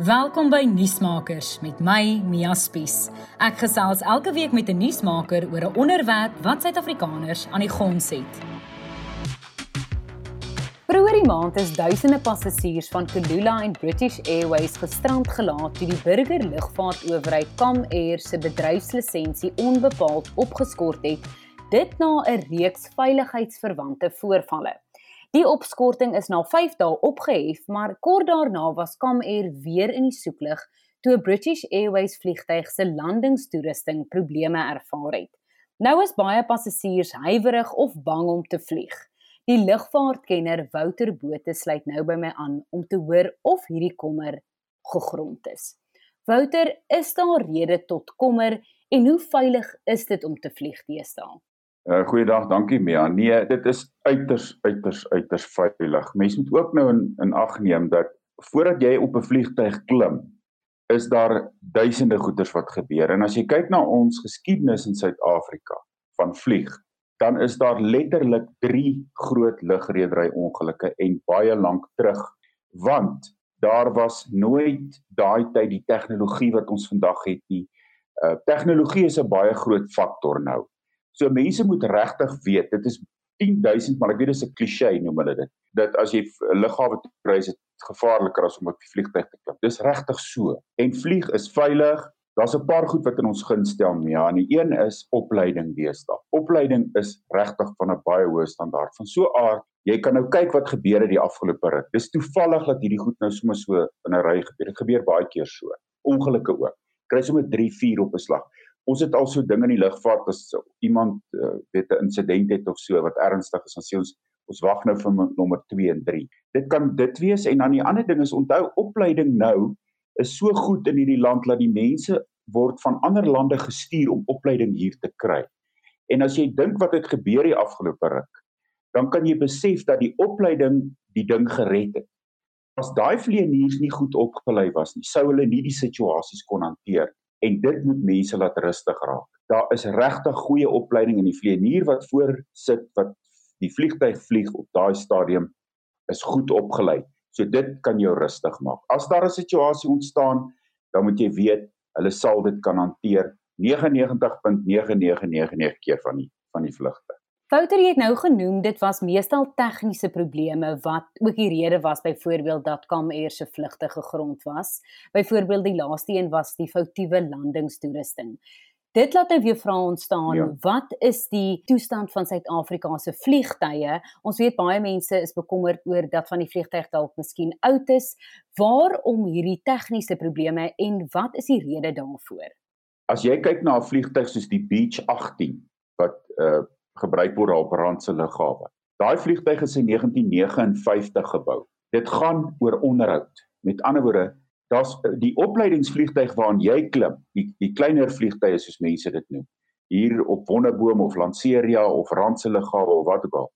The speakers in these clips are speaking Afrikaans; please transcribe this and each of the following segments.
Welkom by Nuusmakers met my Mia Spies. Ek gesels elke week met 'n nuusmaker oor 'n onderwerp wat Suid-Afrikaners aan die gons het. Vroeger die maand is duisende passasiers van Kulula en British Airways gestrand gelaat toe die burger lugvaartowerheid Kam Air se bedryfslisensie onbepaald opgeskort het, dit na 'n reeks veiligheidsverwante voorvalle. Die opskorting is na 5 dae opgehef, maar kort daarna was Comair weer in die soeklig toe British Airways vliegtyg se landingstoerusting probleme ervaar het. Nou is baie passasiers huiwerig of bang om te vlieg. Die lugvaartkenner Wouter Botha sluit nou by my aan om te hoor of hierdie kommer gegrond is. Wouter, is daar rede tot kommer en hoe veilig is dit om te vlieg deesdae? Uh, goeiedag, dankie Mia. Nee, dit is uiters uiters uiters veilig. Mense moet ook nou in in ag neem dat voordat jy op 'n vliegtyg klim, is daar duisende goeters wat gebeur. En as jy kyk na ons geskiedenis in Suid-Afrika van vlieg, dan is daar letterlik 3 groot lugredery ongelukke en baie lank terug, want daar was nooit daai tyd die tegnologie wat ons vandag het nie. Uh tegnologie is 'n baie groot faktor nou. So mense moet regtig weet, dit is 10000, maar ek weet dit is 'n klise noem hulle dit. Dat as jy 'n lughawe toe ry, is dit gevaarliker as om op die vliegtuig te klim. Dis regtig so. En vlieg is veilig. Daar's 'n paar goed wat in ons gun stel. Ja, en die een is opleiding deesdae. Opleiding is regtig van 'n baie hoë standaard. Van so aard, jy kan nou kyk wat gebeur het die afgelope ruk. Dis toevallig dat hierdie goed nou sommer so in 'n ry gebeur. Dit gebeur baie keer so. Ongelukke ook. Kry sommer 3, 4 op 'n slag ons het al so dinge in die lugvaart as iemand uh, weet 'n insident het of so wat ernstig is, dan sê ons ons wag nou vir nommer 2 en 3. Dit kan dit wees en dan die ander ding is onthou opleiding nou is so goed in hierdie land dat die mense word van ander lande gestuur om opleiding hier te kry. En as jy dink wat het gebeur die afgelope ruk, dan kan jy besef dat die opleiding die ding gered het. As daai vlieëniers nie goed opgelei was nie, sou hulle nie die situasies kon hanteer en dit moet mense laat rustig raak. Daar is regtig goeie opleiding in die vlieënier wat voor sit wat die vliegtyg vlieg op daai stadium is goed opgelei. So dit kan jou rustig maak. As daar 'n situasie ontstaan, dan moet jy weet hulle sal dit kan hanteer 99.9999 keer van die van die vlugte. Wouter het nou genoem dit was meestal tegniese probleme wat ook die rede was byvoorbeeld dat Comair se vlugte gegrond was. Byvoorbeeld die laaste een was die foutiewe landingstoerusting. Dit laat nou weer vra ontstaan, ja. wat is die toestand van Suid-Afrika se vliegtye? Ons weet baie mense is bekommerd oor dat van die vliegtyg dalk miskien oud is. Waarom hierdie tegniese probleme en wat is die rede daarvoor? As jy kyk na 'n vliegtyg soos die Beech 18 wat uh gebruik word op Randse lughawe. Daai vliegtuig is in 1959 gebou. Dit gaan oor onderhoud. Met ander woorde, daar's eh, die opleidingsvliegtuig waaraan jy klim, die die kleiner vliegtuie soos mense dit noem, hier op Wonderboom of Lanseria of Randse lughawe of wat ook al,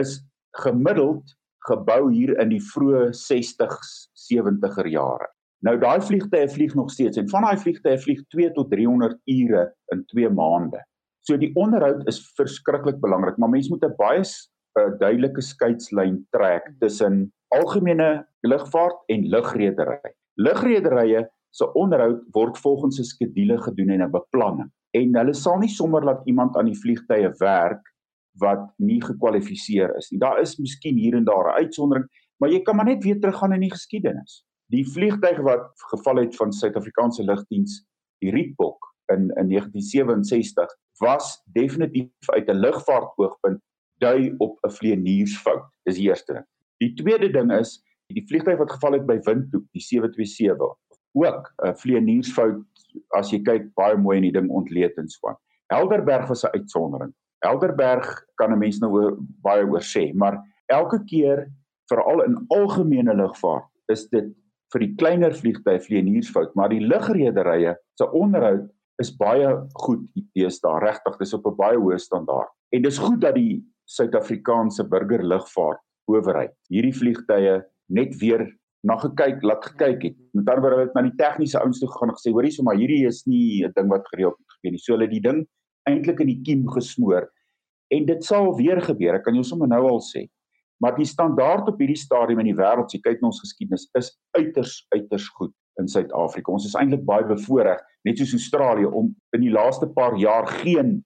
is gemiddeld gebou hier in die vroeë 60s, 70er jare. Nou daai vliegtuie vlieg nog steeds en van daai vliegtuie vlieg 2 tot 300 ure in 2 maande. So die onderhoud is verskriklik belangrik, maar mens moet 'n baie uh, duidelike skeidslyn trek tussen algemene lugvaart en lugredery. Lugrederye se onderhoud word volgens 'n skedule gedoen en 'n beplanning. En hulle sal nie sommer laat iemand aan die vliegtye werk wat nie gekwalifiseer is nie. Daar is miskien hier en daar 'n uitsondering, maar jy kan maar net weer teruggaan in die geskiedenis. Die vliegtyg wat geval het van Suid-Afrikaanse lugdiens, die Rietbok in in 1967 was definitief uit 'n lugvaartoogpunt dui op 'n vlieëniersfout. Dis die eerste ding. Die tweede ding is die vliegtuig wat geval het by Windhoek, die 727, ook 'n vlieëniersfout as jy kyk baie mooi in die ding ontleed en so aan. Helderberg was 'n uitsondering. Helderberg kan 'n mens nou oor, baie oor sê, maar elke keer veral in algemene lugvaart is dit vir die kleiner vliegtuie vlieëniersfout, maar die lugrederye se onderhoud is baie goed deesdae. Regtig dis op 'n baie hoë standaard. En dis goed dat die Suid-Afrikaanse burgerlugvaart owerheid hierdie vliegtye net weer na gekyk laat gekyk het. Met ander woorde het na die tegniese ouens toe gegaan en gesê hoorie so maar hierdie is nie 'n ding wat gereeld gebeur nie. So hulle die ding eintlik in die kiem gesmoor. En dit sal weer gebeur ek kan jou sommer nou al sê. Maar die standaard op hierdie stadium in die wêreld, jy kyk na ons geskiedenis, is uiters uiters goed. In Suid-Afrika. Ons is eintlik baie bevoordeel, net soos Australië om in die laaste paar jaar geen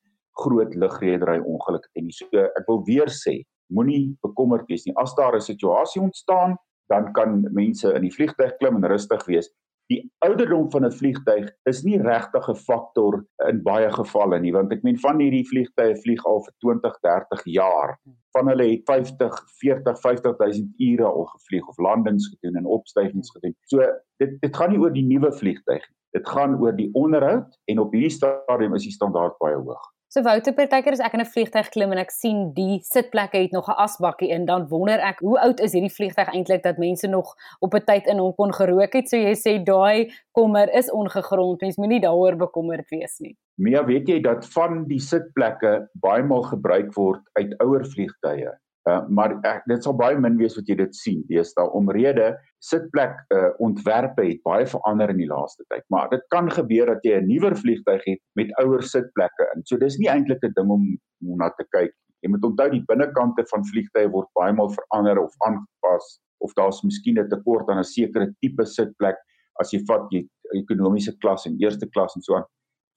groot lugredery ongelukke te hê nie. So ek wil weer sê, moenie bekommerd wees nie. As daar 'n situasie ontstaan, dan kan mense in die vliegtuig klim en rustig wees. Die ouderdom van 'n vliegtuig is nie regtig 'n faktor in baie gevalle nie, want ek meen van hierdie vliegtuie vlieg al vir 20, 30 jaar. Van hulle het 50, 40, 50000 ure al gevlieg of landings gedoen en opstygings gedoen. So dit dit gaan nie oor die nuwe vliegtuig nie. Dit gaan oor die onderhoud en op hierdie stadium is die standaard baie hoog. So Wouter, partykeer as ek in 'n vliegtyg klim en ek sien die sitplekke het nog 'n asbakkie in, dan wonder ek hoe oud is hierdie vliegtyg eintlik dat mense nog op 'n tyd in hom kon gerook het. So jy sê daai kommer is ongegrond. Mens moenie daaroor bekommerd wees nie. Mia, weet jy dat van die sitplekke baie maal gebruik word uit ouer vliegtye? Uh, maar ek, dit sal baie min wees wat jy dit sien. Deesdae omrede sitplek uh, ontwerpe het baie verander in die laaste tyd. Maar dit kan gebeur dat jy 'n nuwer vliegtuig het met ouer sitplekke in. So dis nie eintlik 'n ding om, om na te kyk jy moet onthou die binnekante van vliegtye word baie maal verander of aangepas of daar's miskien 'n tekort aan 'n sekere tipe sitplek. As jy vat jy ekonomiese klas en eerste klas en so aan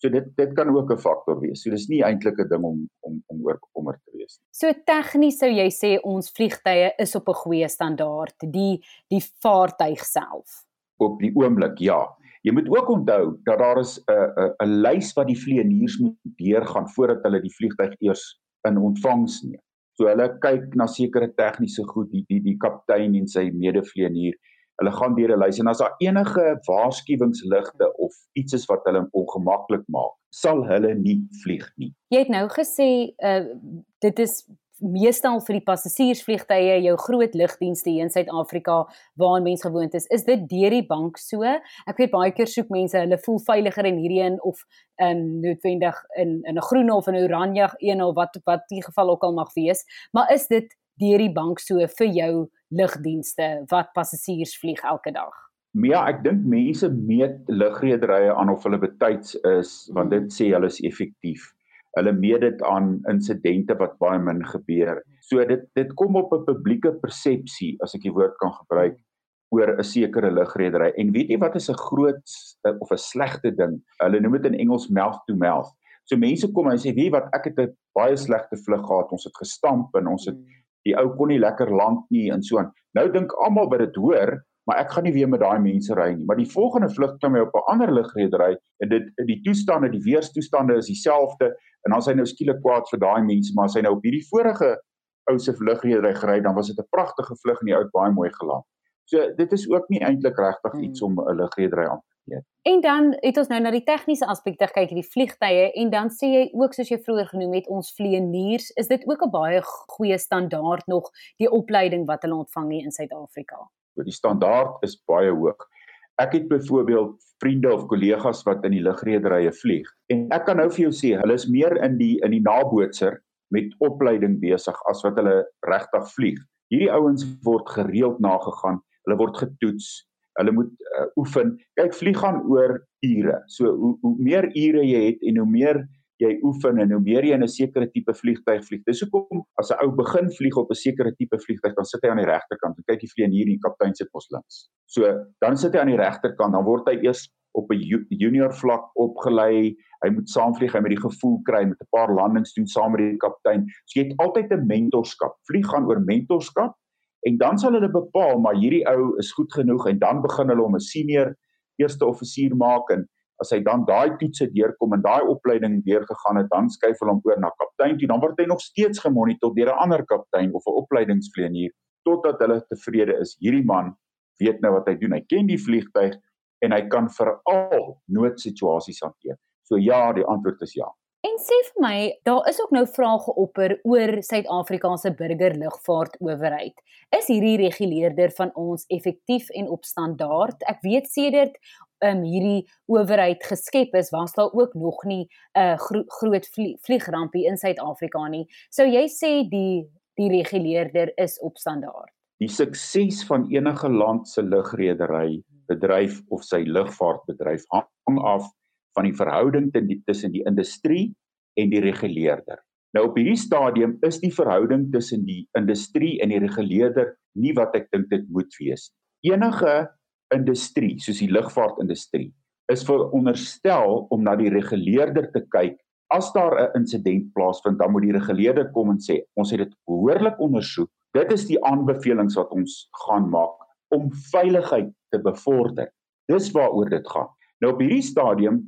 So dit dit kan ook 'n faktor wees. So dis nie eintlik 'n ding om om om oor bekommerd te wees nie. So tegnies sou jy sê ons vliegtye is op 'n goeie standaard, die die vaartuig self. Op die oomblik, ja. Jy moet ook onthou dat daar is 'n 'n 'n lys wat die vlieëniers moet deurgaan voordat hulle die vliegtyg eers in ontvangs neem. So hulle kyk na sekere tegniese goed, die die die kaptein en sy medevlieënier Hulle gaan deur 'n lys en as daar enige waarskuwingsligte of iets is wat hulle ongemaklik maak, sal hulle nie vlieg nie. Jy het nou gesê uh dit is meestal vir die passasiersvliegtye jou groot lugdienste hier in Suid-Afrika waar mense gewoond is. Is dit deur die bank so? Ek weet baie keer soek mense hulle voel veiliger in hierdie een of um noodwendig in in 'n groen of 'n oranje een of wat wat die geval ook al mag wees, maar is dit deur die bank so vir jou lugdienste wat passasiers vlieg elke dag? Ja, ek dink mense meet lugrederye aan of hulle betyds is want dit sê hulle is effektief. Hulle meet dit aan insidente wat baie min gebeur. So dit dit kom op 'n publieke persepsie as ek die woord kan gebruik oor 'n sekere lugredery. En weet jy wat is 'n groot of 'n slegte ding? Hulle noem dit in Engels mouth to mouth. So mense kom en sê, "Wie wat ek het 'n baie slegte vlug gehad. Ons het gestamp en ons het die ou kon nie lekker land nie en so aan. Nou dink almal wat dit hoor, maar ek gaan nie weer met daai mense ry nie. Maar die volgende vlug klim hy op 'n ander lugredery en dit die toestande, die weerstoestande is dieselfde en dan sy nou skielik kwaad vir daai mense, maar as hy nou op hierdie vorige ou se lugredery gery, dan was dit 'n pragtige vlug en die ou baie mooi geland. So dit is ook nie eintlik regtig hmm. iets om 'n lugredery aan Ja. En dan het ons nou na die tegniese aspekte gekyk, die vliegtye en dan sê jy ook soos jy vroeër genoem het, ons vlieëniers, is dit ook 'n baie goeie standaard nog die opleiding wat hulle ontvang hier in Suid-Afrika. Die standaard is baie hoog. Ek het byvoorbeeld vriende of kollegas wat in die lugrederye vlieg en ek kan nou vir jou sê, hulle is meer in die in die nabootser met opleiding besig as wat hulle regtig vlieg. Hierdie ouens word gereeld nagegaan, hulle word getoets, hulle moet uh, oefen. Kyk, vlieg gaan oor ure. So hoe hoe meer ure jy het en hoe meer jy oefen en hoe meer jy in 'n sekere tipe vliegtyg vlieg. Dis hoekom as 'n ou begin vlieg op 'n sekere tipe vliegtyg, dan sit hy aan die regterkant. Kyk, die vlieënier en die kaptein sit mos links. So dan sit hy aan die regterkant, dan word hy eers op 'n junior vlak opgelei. Hy moet saamvlieg, hy moet die gevoel kry met 'n paar landings doen saam met die kaptein. So jy het altyd 'n mentorskap. Vlieg gaan oor mentorskap en dan sal hulle bepaal maar hierdie ou is goed genoeg en dan begin hulle om 'n senior eerste offisier maak en as hy dan daai toetse deurkom en daai opleiding deurgegaan het dan skuif hulle hom oor na kaptein toe dan word hy nog steeds gemonitor deur 'n ander kaptein of 'n opleidingsvlieënier totdat hulle tevrede is. Hierdie man weet nou wat hy doen. Hy ken die vliegtyg en hy kan veral noodsituasies hanteer. So ja die antwoord is ja En sê vir my, daar is ook nou vrae geopper oor Suid-Afrika se burgerlugvaart owerheid. Is hierdie reguleerder van ons effektief en op standaard? Ek weet sedert um, hierdie owerheid geskep is, was daar ook nog nie 'n uh, gro groot vlie vliegrampie in Suid-Afrika nie. Sou jy sê die die reguleerder is op standaard? Die sukses van enige land se lugredery bedryf of sy lugvaartbedryf hang af van die verhouding tussen die industrie en die reguleerder. Nou op hierdie stadium is die verhouding tussen die industrie en die reguleerder nie wat ek dink dit moet wees. Enige industrie, soos die lugvaartindustrie, is veronderstel om na die reguleerder te kyk. As daar 'n insident plaasvind, dan moet die reguleerder kom en sê, ons het dit behoorlik ondersoek. Dit is die aanbevelings wat ons gaan maak om veiligheid te bevorder. Dis waaroor dit gaan. Nou op hierdie stadium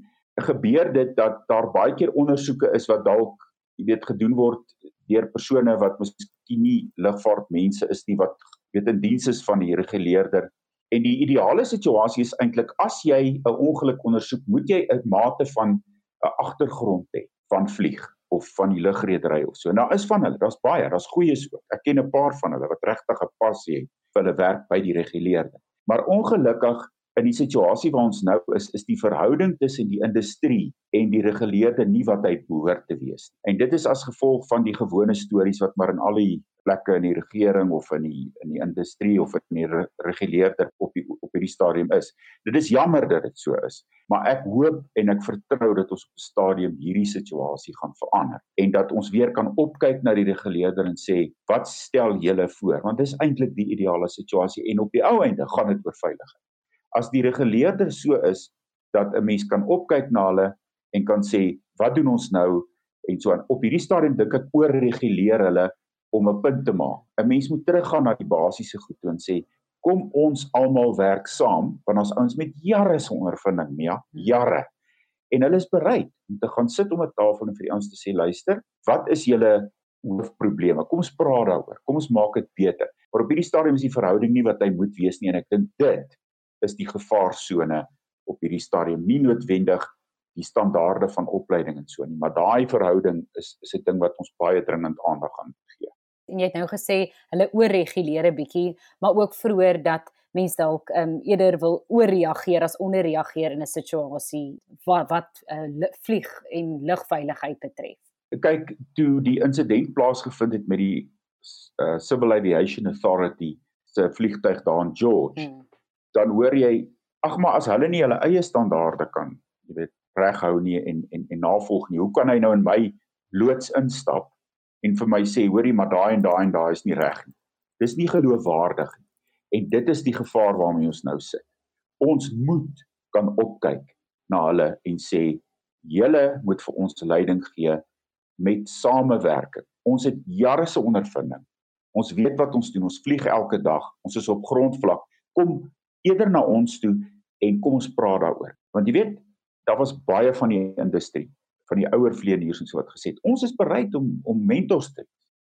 gebeur dit dat daar baie keer ondersoeke is wat dalk jy weet gedoen word deur persone wat miskien nie lugvaartmense is nie wat weet in diens is van die reguleerder en die ideale situasie is eintlik as jy 'n ongeluk ondersoek moet jy 'n mate van 'n agtergrond hê van vlieg of van die lugredery of so. Nou is van hulle, daar's baie, daar's goeies ook. Ek ken 'n paar van hulle wat regtig 'n passie het vir hulle werk by die reguleerder. Maar ongelukkig in die situasie waar ons nou is, is die verhouding tussen die industrie en die reguleerde nie wat hy behoort te wees nie. En dit is as gevolg van die gewone stories wat maar in al die plekke in die regering of in die in die industrie of in die reguleerder op die op hierdie stadium is. Dit is jammer dat dit so is, maar ek hoop en ek vertrou dat ons op 'n stadium hierdie situasie gaan verander en dat ons weer kan opkyk na die reguleerder en sê, "Wat stel julle voor?" Want dis eintlik die ideale situasie en op die ou einde gaan dit oor veiligheid as die reguleerder so is dat 'n mens kan opkyk na hulle en kan sê wat doen ons nou en so aan op hierdie stadium dink ek oor reguleer hulle om 'n punt te maak. 'n Mens moet teruggaan na die basiese goed toe en sê kom ons almal werk saam want ons ouens met jare se ondervinding, ja, jare. En hulle is bereid om te gaan sit om 'n tafel en vir die ouens te sê luister, wat is julle hoofprobleme? Kom ons praat daaroor. Kom ons maak dit beter. Maar op hierdie stadium is die verhouding nie wat hy moet wees nie en ek dink dit is die gevaarsone op hierdie stadium nie noodwendig die standaarde van opleiding en so nie, maar daai verhouding is is 'n ding wat ons baie dringend aandag gaan gee. En jy het nou gesê hulle oorreguleer 'n bietjie, maar ook vroeër dat mense dalk ehm um, eerder wil ooreageer as onderreageer in 'n situasie wat wat uh, vlieg en lugveiligheid betref. Kyk, toe die insident plaasgevind het met die uh, Civil Aviation Authority se vliegtuig daar in George, hmm dan hoor jy ag maar as hulle nie hulle eie standaarde kan jy weet reghou nie en en en navolg nie hoe kan hy nou in my loods instap en vir my sê hoorie maar daai en daai en daai is nie reg nie. Dis nie geloofwaardig nie. En dit is die gevaar waarmee ons nou sit. Ons moet kan opkyk na hulle en sê julle moet vir ons leiding gee met samewerking. Ons het jare se ondervinding. Ons weet wat ons doen. Ons vlieg elke dag. Ons is op grondvlak. Kom eerder na ons toe en kom ons praat daaroor. Want jy weet, daar was baie van die industrie, van die ouer vleieniers en so wat gesê het, ons is bereid om om mentors te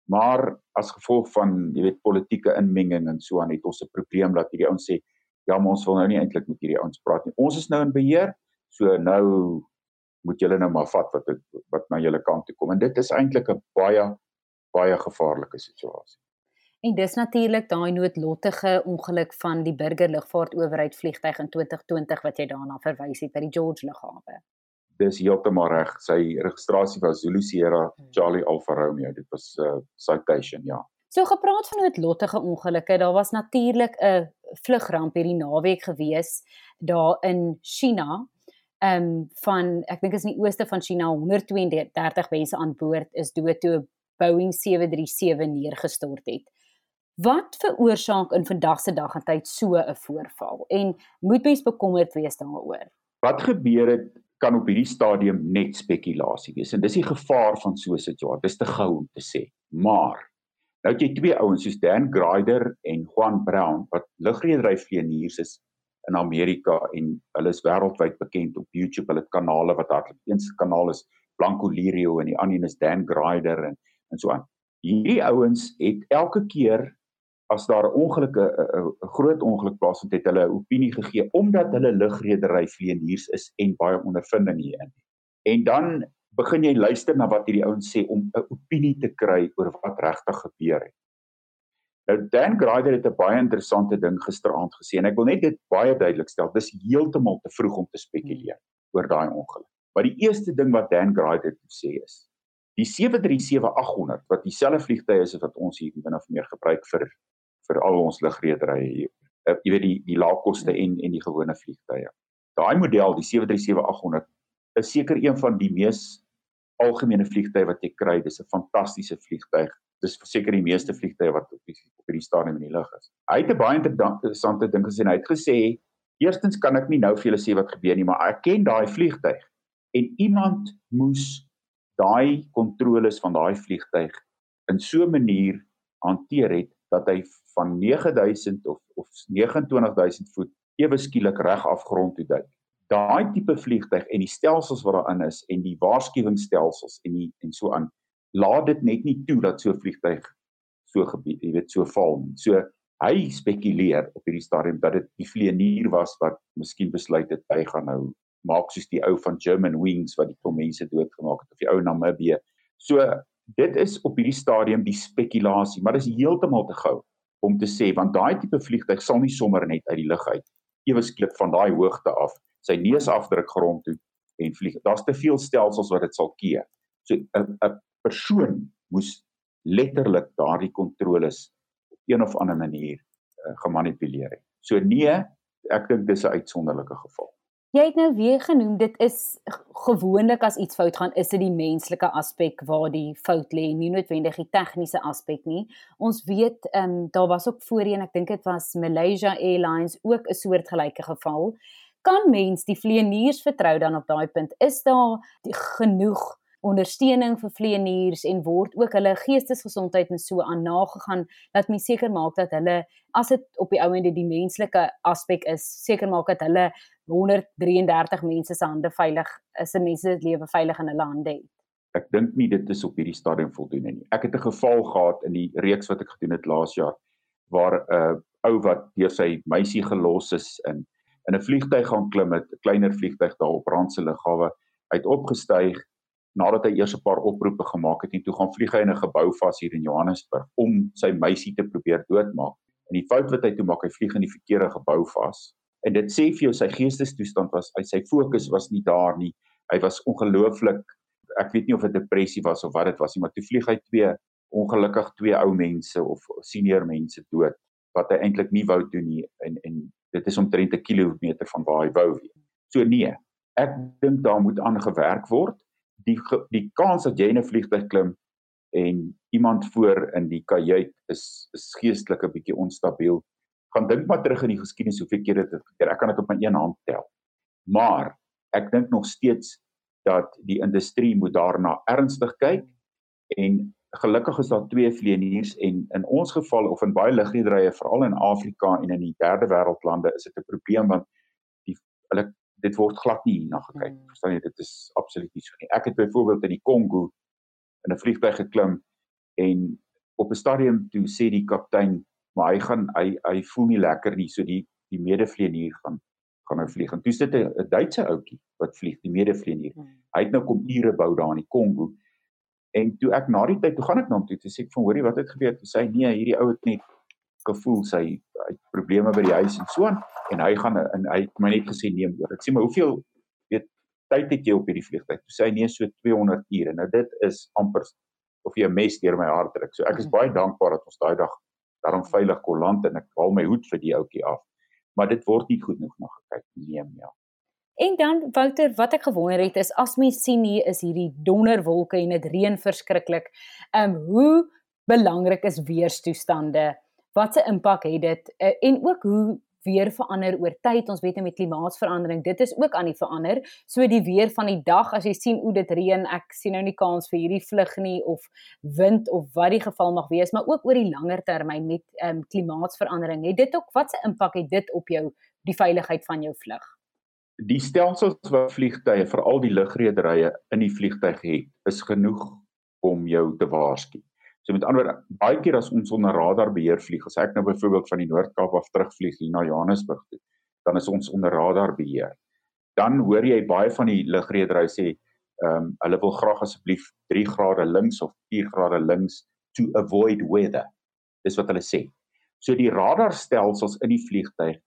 maar as gevolg van jy weet politieke inmenging en so aan het ons 'n probleem dat hierdie ouens sê ja maar ons wil nou nie eintlik met hierdie ouens praat nie. Ons is nou in beheer so nou moet julle nou maar vat wat het, wat na julle kant toe kom. En dit is eintlik 'n baie baie gevaarlike situasie En dis natuurlik daai noodlottige ongeluk van die burgerlugvaartowerheid vliegtyg in 2020 wat jy daarna verwys het by die George lughawe. Dis heeltemal reg. Sy registrasie was Zulu Sierra hmm. Charlie Alfa Romeo. Dit was 'n uh, citation, ja. So gepraat van noodlottige ongelukke, daar was natuurlik 'n vlugramp hierdie naweek gewees daar in China. Ehm um, van ek dink is in die ooste van China 132 mense aan boord is dood toe 'n Boeing 737 neergestort het. Wat veroorsaak in vandag se dag en tyd so 'n voorval en moet mens bekommerd wees daaroor? Wat gebeur het kan op hierdie stadium net spekulasie wees en dis die gevaar van so 'n situasie. Dis te gou om te sê. Maar nou het jy twee ouens soos Dan Grider en Juan Brown wat lugredery vlieëniers is in Amerika en hulle is wêreldwyd bekend op YouTube. Hulle het kanale wat hardloop. Een se kanaal is Blanco Lirio en die ander is Dan Grider en en so aan. Hierdie ouens het elke keer as daar 'n ongeluk 'n groot ongeluk plaasvind het hulle 'n opinie gegee omdat hulle lugredery vlieëniers is en baie ondervinding hierin. En dan begin jy luister na wat hierdie ouens sê om 'n opinie te kry oor wat regtig gebeur het. Nou Dan Grider het 'n baie interessante ding gisteraand gesê en ek wil net dit baie duidelik stel. Dis heeltemal te vroeg om te spekuleer oor daai ongeluk. Maar die eerste ding wat Dan Grider sê is die 737-800 wat dieselfde vliegtye is wat ons hier binne of meer gebruik vir vir al ons lugrederye hier. Uh, jy weet die die laagkoste en en die gewone vliegtye. Daai model, die 737-800 is seker een van die mees algemene vliegtye wat jy kry. Dis 'n fantastiese vliegtyg. Dis verseker die meeste vliegtye wat op die op hierdie stadium in die lug is. Hy het 'n baie interessante ding gesê. Hy het gesê Eerstens kan ek nie nou vir julle sê wat gebeur nie, maar ek ken daai vliegtyg en iemand moes daai kontroles van daai vliegtyg in so 'n manier hanteer het dat hy van 9000 of of 29000 voet ewe skielik reg af grond toe duik. Daai tipe vliegtyg en die stelsels wat daarin is en die waarskuwingsstelsels en die en so aan laat dit net nie toe dat so vliegtyg so gebied, jy weet, so val nie. So hy spekuleer op hierdie stadium dat dit die vlieënier was wat miskien besluit het hy gaan nou maak soos die ou van German Wings wat die klomp mense doodgemaak het of die ou Namibië. So dit is op hierdie stadium die spekulasie, maar dit is heeltemal te gou om te sê want daai tipe vliegtyg sal nie sommer net uit die lug uit ewe skielik van daai hoogte af sy neus afdruk grond toe en vlieg. Daar's te veel stelsels wat dit sal keer. So 'n 'n persoon moes letterlik daardie kontroles op een of ander manier uh, gemanipuleer het. So nee, ek dink dis 'n uitsonderlike geval. Jy het nou weer genoem dit is gewoonlik as iets fout gaan, is dit die menslike aspek waar die fout lê, nie noodwendig die tegniese aspek nie. Ons weet ehm um, daar was ook voorheen, ek dink dit was Malaysia Airlines ook 'n soortgelyke geval. Kan mens die vlieëniers vertrou dan op daai punt? Is daar genoeg ondersteuning vir vleieniers en word ook hulle geestesgesondheid en so aan nagegaan dat mens seker maak dat hulle as dit op die ou ende die menslike aspek is seker maak dat hulle 133 mense se hande veilig is 'n mense se lewe veilig in hulle hande het. Ek dink nie dit is op hierdie stadium voldoende nie. Ek het 'n geval gehad in die reeks wat ek gedoen het laas jaar waar 'n uh, ou wat deur sy meisie gelos is in in 'n vliegtyg gaan klim met 'n kleiner vliegtyg daar op Brandse lughawe uit opgestyg nadat hy eers 'n paar oproepe gemaak het en toe gaan vlieg hy in 'n gebou vas hier in Johannesburg om sy meisie te probeer doodmaak. En die fout wat hy toe maak, hy vlieg in die verkeerde gebou vas. En dit sê vir jou sy geestestoestand was, hy sy fokus was nie daar nie. Hy was ongelooflik ek weet nie of dit depressie was of wat dit was nie, maar toe vlieg hy twee ongelukkig twee ou mense of senior mense dood wat hy eintlik nie wou doen nie en en dit is omtrent 'n kilometer van waar hy wou wees. So nee, ek dink daar moet aangewerk word die die kans dat jy in 'n vliegtuig klim en iemand voor in die kajuit is is geestelik 'n bietjie onstabiel. Gaan dink maar terug in die geskiedenis hoeveel keer dit gebeur. Ek kan dit op my een hand tel. Maar ek dink nog steeds dat die industrie moet daarna ernstig kyk en gelukkig is daar twee vlieëniers en in ons geval of in baie lugrederye veral in Afrika en in die derde wêreldlande is dit 'n probleem want die hulle dit word glad nie hierna gekyk. Mm. Verstaan jy, dit is absoluut nie so nie. Ek het byvoorbeeld in die Kongo in 'n vliegtuig geklim en op 'n stadium toe sê die kaptein, maar hy gaan hy hy voel nie lekker nie, so die die medevlieënier gaan gaan nou vlieg. En toe sit 'n Duitse ouetjie wat vlieg, die medevlieënier. Mm. Hy het nou kom ure bou daar in die Kongo. En toe ek na die tyd toe gaan ek na hom toe, toe sê ek van hoorie wat het gebeur? Toe sê hy nee, hierdie ou het net gevoel sy hy het probleme by die huis en so aan en hy gaan en hy het my net gesê neem oor. Ek sê maar hoeveel weet tyd het jy op hierdie vliegtuig? Toe sê hy nee so 200 ure. Nou dit is amper of jy 'n mes deur my hart trek. So ek is mhm. baie dankbaar dat ons daai dag daarom veilig kon land en ek haal my hoed vir die ouetjie af. Maar dit word nie goed genoeg na gekyk neem ja. En dan Wouter, wat ek gewonder het is as mens sien hier is hierdie donderwolke en dit reën verskriklik. Ehm um, hoe belangrik is weerstoestande? Wat se impak het dit uh, en ook hoe weer verander oor tyd. Ons weet met klimaatsverandering, dit is ook aan die verander. So die weer van die dag, as jy sien hoe dit reën, ek sien nou nie kans vir hierdie vlug nie of wind of wat die geval mag wees, maar ook oor die langer termyn met ehm um, klimaatsverandering. Het dit ook wat se impak het dit op jou die veiligheid van jou vlug? Die stelsels wat vliegtye, veral die lugrederye in die vliegtyg het, is genoeg om jou te waarsku. So met ander baie keer as ons onder radar beheer vlieg, as ek nou byvoorbeeld van die Noord-Kaap af terugvlieg hier na Johannesburg toe, dan is ons onder radar beheer. Dan hoor jy baie van die lugredery sê, ehm um, hulle wil graag asseblief 3 grade links of 4 grade links to avoid weather. Dis wat hulle sê. So die radarstelsels in die vliegtyg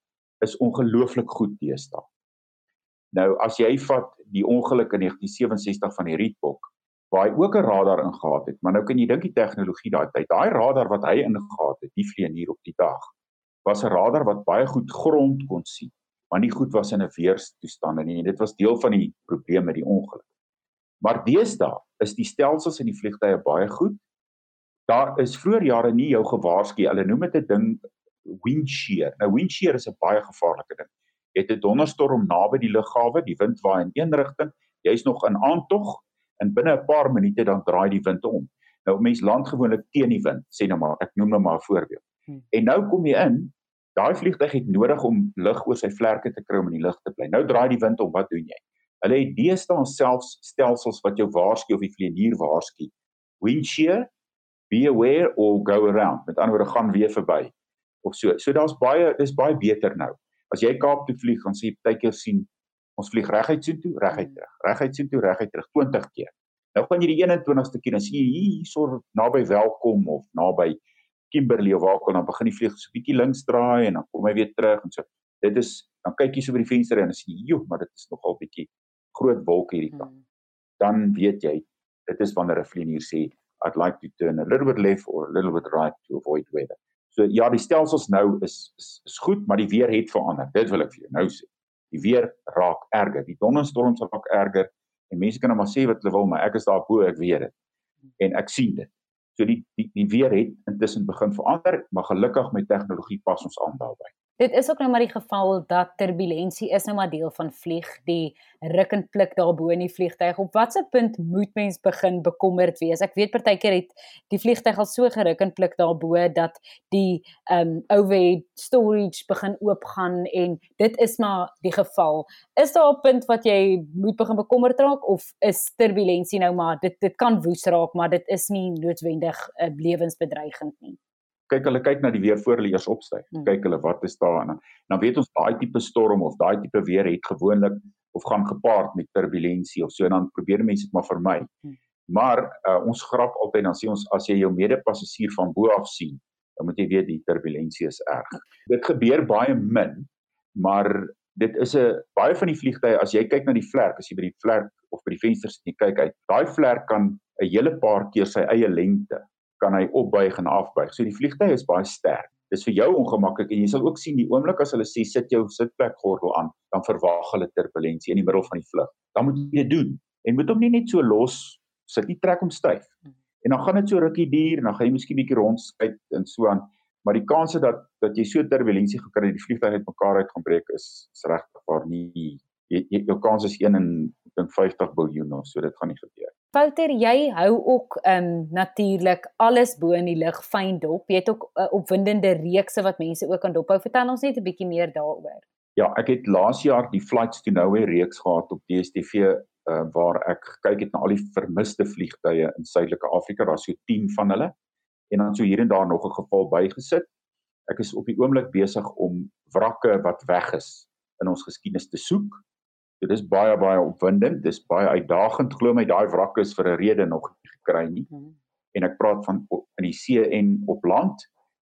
is ongelooflik goed deesdae. Nou as jy vat die ongeluk in 1967 van die Rietbok, waar hy ook 'n radar ingehaat het. Maar nou kan jy dink die tegnologie daai tyd, daai radar wat hy ingehaat het, die vlieën hier op die dag, was 'n radar wat baie goed grond kon sien, maar nie goed was in 'n weerstoestand. En dit was deel van die probleem met die ongeluk. Maar deesdae is die stelsels in die vliegtye baie goed. Daar is vroeër jare nie jou gewaarsku. Hulle noem dit 'n ding wind shear. Nou wind shear is 'n baie gevaarlike ding. Jy het 'n donderstorm naby die lughawe, die wind waai in een rigting, jy's nog in aantog en binne 'n paar minute dan draai die wind om. Nou mense land gewoonlik teen die wind, sê nou maar, ek noem nou maar 'n voorbeeld. Hmm. En nou kom jy in, daai vliegtuig het nodig om lug oor sy vlerke te kry om in die lug te bly. Nou draai die wind om, wat doen jy? Hulle het deesdae selfs stelsels wat jou waarsku of die vlieënier waarsku. Wind shear, be aware or go around. Met ander woorde, gaan weer verby of so. So daar's baie dis baie beter nou. As jy Kaap toe vlieg, gaan jy baie keer sien ons vlieg reguit soontoe, reguit terug, reguit soontoe, reguit terug 20 keer. Nou gaan jy die 21ste keer dan sien jy hierso naby Welkom of naby Kimberley of waar ook al dan begin die vlieg so 'n bietjie links draai en dan kom hy weer terug en so. Dit is dan kyk jy so by die venster en dan sien jy, "Joe, maar dit is nogal bietjie groot wolke hierdie kant." Hmm. Dan weet jy, dit is wanneer 'n vlieënier sê, "I'd like to turn a little bit left or a little bit right to avoid weather." So ja, die stelsels nou is is, is goed, maar die weer het verander. Dit wil ek vir jou nou sê. Die weer raak erger. Die donderstorms raak erger en mense kan nou maar sê wat hulle wil, maar ek is daar bo, ek weet dit. En ek sien dit. So die die die weer het intussen begin verander, maar gelukkig met tegnologie pas ons aan daarbey. Dit is ook nou maar die geval dat turbulensie is nou maar deel van vlieg, die ruk en pluk daarbo in die vliegtyg. Op watter punt moet mens begin bekommerd wees? Ek weet partykeer het die vliegtyg al so geruk en pluk daarbo dat die um overhead storage begin oopgaan en dit is maar die geval. Is daar 'n punt wat jy moet begin bekommerd raak of is turbulensie nou maar dit dit kan woes raak, maar dit is nie noodwendig 'n uh, lewensbedreigend nie? Kyk hulle kyk na die weer voor hulle eers opstyg. Hmm. Kyk hulle wat is daar en dan, dan weet ons daai tipe storm of daai tipe weer het gewoonlik of gaan gepaard met turbulensie of so en dan probeer mense dit maar vermy. Hmm. Maar uh, ons grap altyd dan sê ons as jy jou mede-passasier van bo af sien, dan moet jy weet die turbulensie is erg. Dit gebeur baie min, maar dit is 'n baie van die vliegtye as jy kyk na die vlerk, as jy by die vlerk of by die vensters sit en kyk uit, daai vlerk kan 'n hele paar keer sy eie lengte kan hy opbuig en afbuig. So die vliegtuig is baie sterk. Dis vir jou ongemaklik en jy sal ook sien die oomblik as hulle sê sit jou sitplek gordel aan, dan verwag hulle turbulensie in die middel van die vlug. Dan moet jy dit doen en moet hom nie net so los sit nie trek hom styf. En dan gaan dit so rukkie duur en dan gaan jy miskien bietjie rondskyk en so aan. Maar die kans dat dat jy so turbulensie gekry het die vliegtuig het mekaar uit gaan breek is, is regtig waar nie jy, jou kans is 1 in ek dink 50 biljoen of so dit gaan nie gebeur. Pouter, jy hou ook ehm um, natuurlik alles bo in die lug fyn dop. Jy het ook 'n uh, opwindende reekse wat mense ook kan dophou. Vertel ons net 'n bietjie meer daaroor. Ja, ek het laas jaar die Flights to Nowhere reeks gehad op DStv uh, eh, waar ek gekyk het na al die vermiste vliegtye in Suidelike Afrika. Daar's so 10 van hulle en dan so hier en daar nog 'n geval bygesit. Ek is op die oomblik besig om wrakke wat weg is in ons geskiedenis te soek So dis baie baie opwindend, dis baie uitdagend. Glo my, daai wrak is vir 'n rede nog nie gekry nie. Hmm. En ek praat van in die see en op land.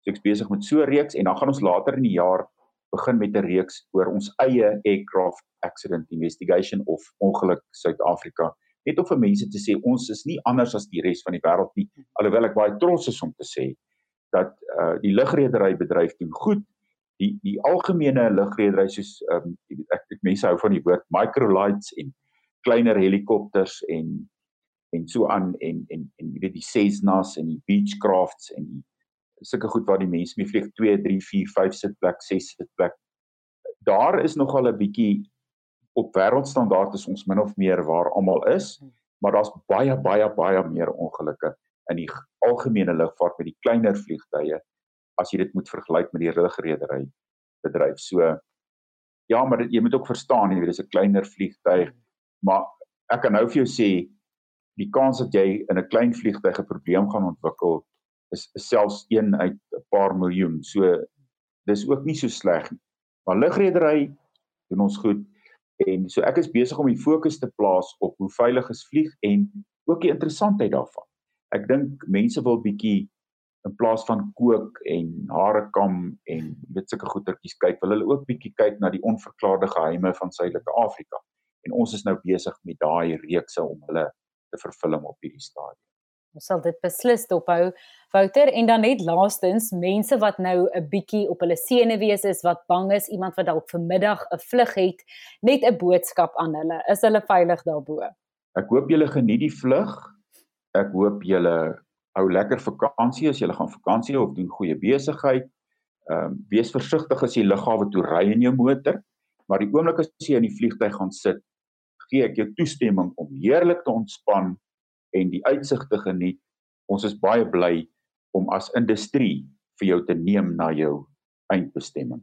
So ek's besig met so 'n reeks en dan gaan ons later in die jaar begin met 'n reeks oor ons eie aircraft accident investigation of ongeluk Suid-Afrika. Net om vir mense te sê ons is nie anders as die res van die wêreld nie, hmm. alhoewel ek baie trots is om te sê dat uh, die lugredery bedryf doen goed die die algemene lugredery soos ehm um, ek, ek mense hou van die woord microlights en kleiner helikopters en en so aan en en en jy weet die Cessnas en die Beechcrafts en die sulke goed waar die mense mee vlieg 2 3 4 5 sitplek 6 sitplek. Daar is nogal 'n bietjie op wêreldstandaard is ons min of meer waar almal is maar daar's baie baie baie meer ongelukke in die algemene lugvaart met die kleiner vliegtye as jy dit moet vergelyk met die rugredery bedryf. So ja, maar dit, jy moet ook verstaan, jy weet dis 'n kleiner vliegtyg, maar ek kan nou vir jou sê die kans dat jy in 'n klein vliegtyg 'n probleem gaan ontwikkel is, is selfs 1 uit 'n paar miljoen. So dis ook nie so sleg nie. Maar lugredery doen ons goed en so ek is besig om die fokus te plaas op hoe veilig is vlieg en ook die interessantheid daarvan. Ek dink mense wil bietjie in plaas van kook en hare kam en weet sulke goetertjies kyk, wil hulle ook bietjie kyk na die onverklaarde geheime van Suidelike Afrika. En ons is nou besig met daai reekse om hulle te vervilm op hierdie stadium. Ons sal dit beslis dophou, Wouter, en dan net laastens, mense wat nou 'n bietjie op hulle senuwees is, wat bang is, iemand wat dalk vanmiddag 'n vlug het, net 'n boodskap aan hulle. Is hulle veilig daarbo? Ek hoop julle geniet die vlug. Ek hoop julle hou lekker vakansie as jy gaan vakansie of doen goeie besigheid. Ehm um, wees versigtig as jy lughawe toe ry in jou motor Maar die oomblik as jy in die vliegtyg gaan sit, gee ek jou toestemming om heerlik te ontspan en die uitsig te geniet. Ons is baie bly om as industrie vir jou te neem na jou eindbestemming.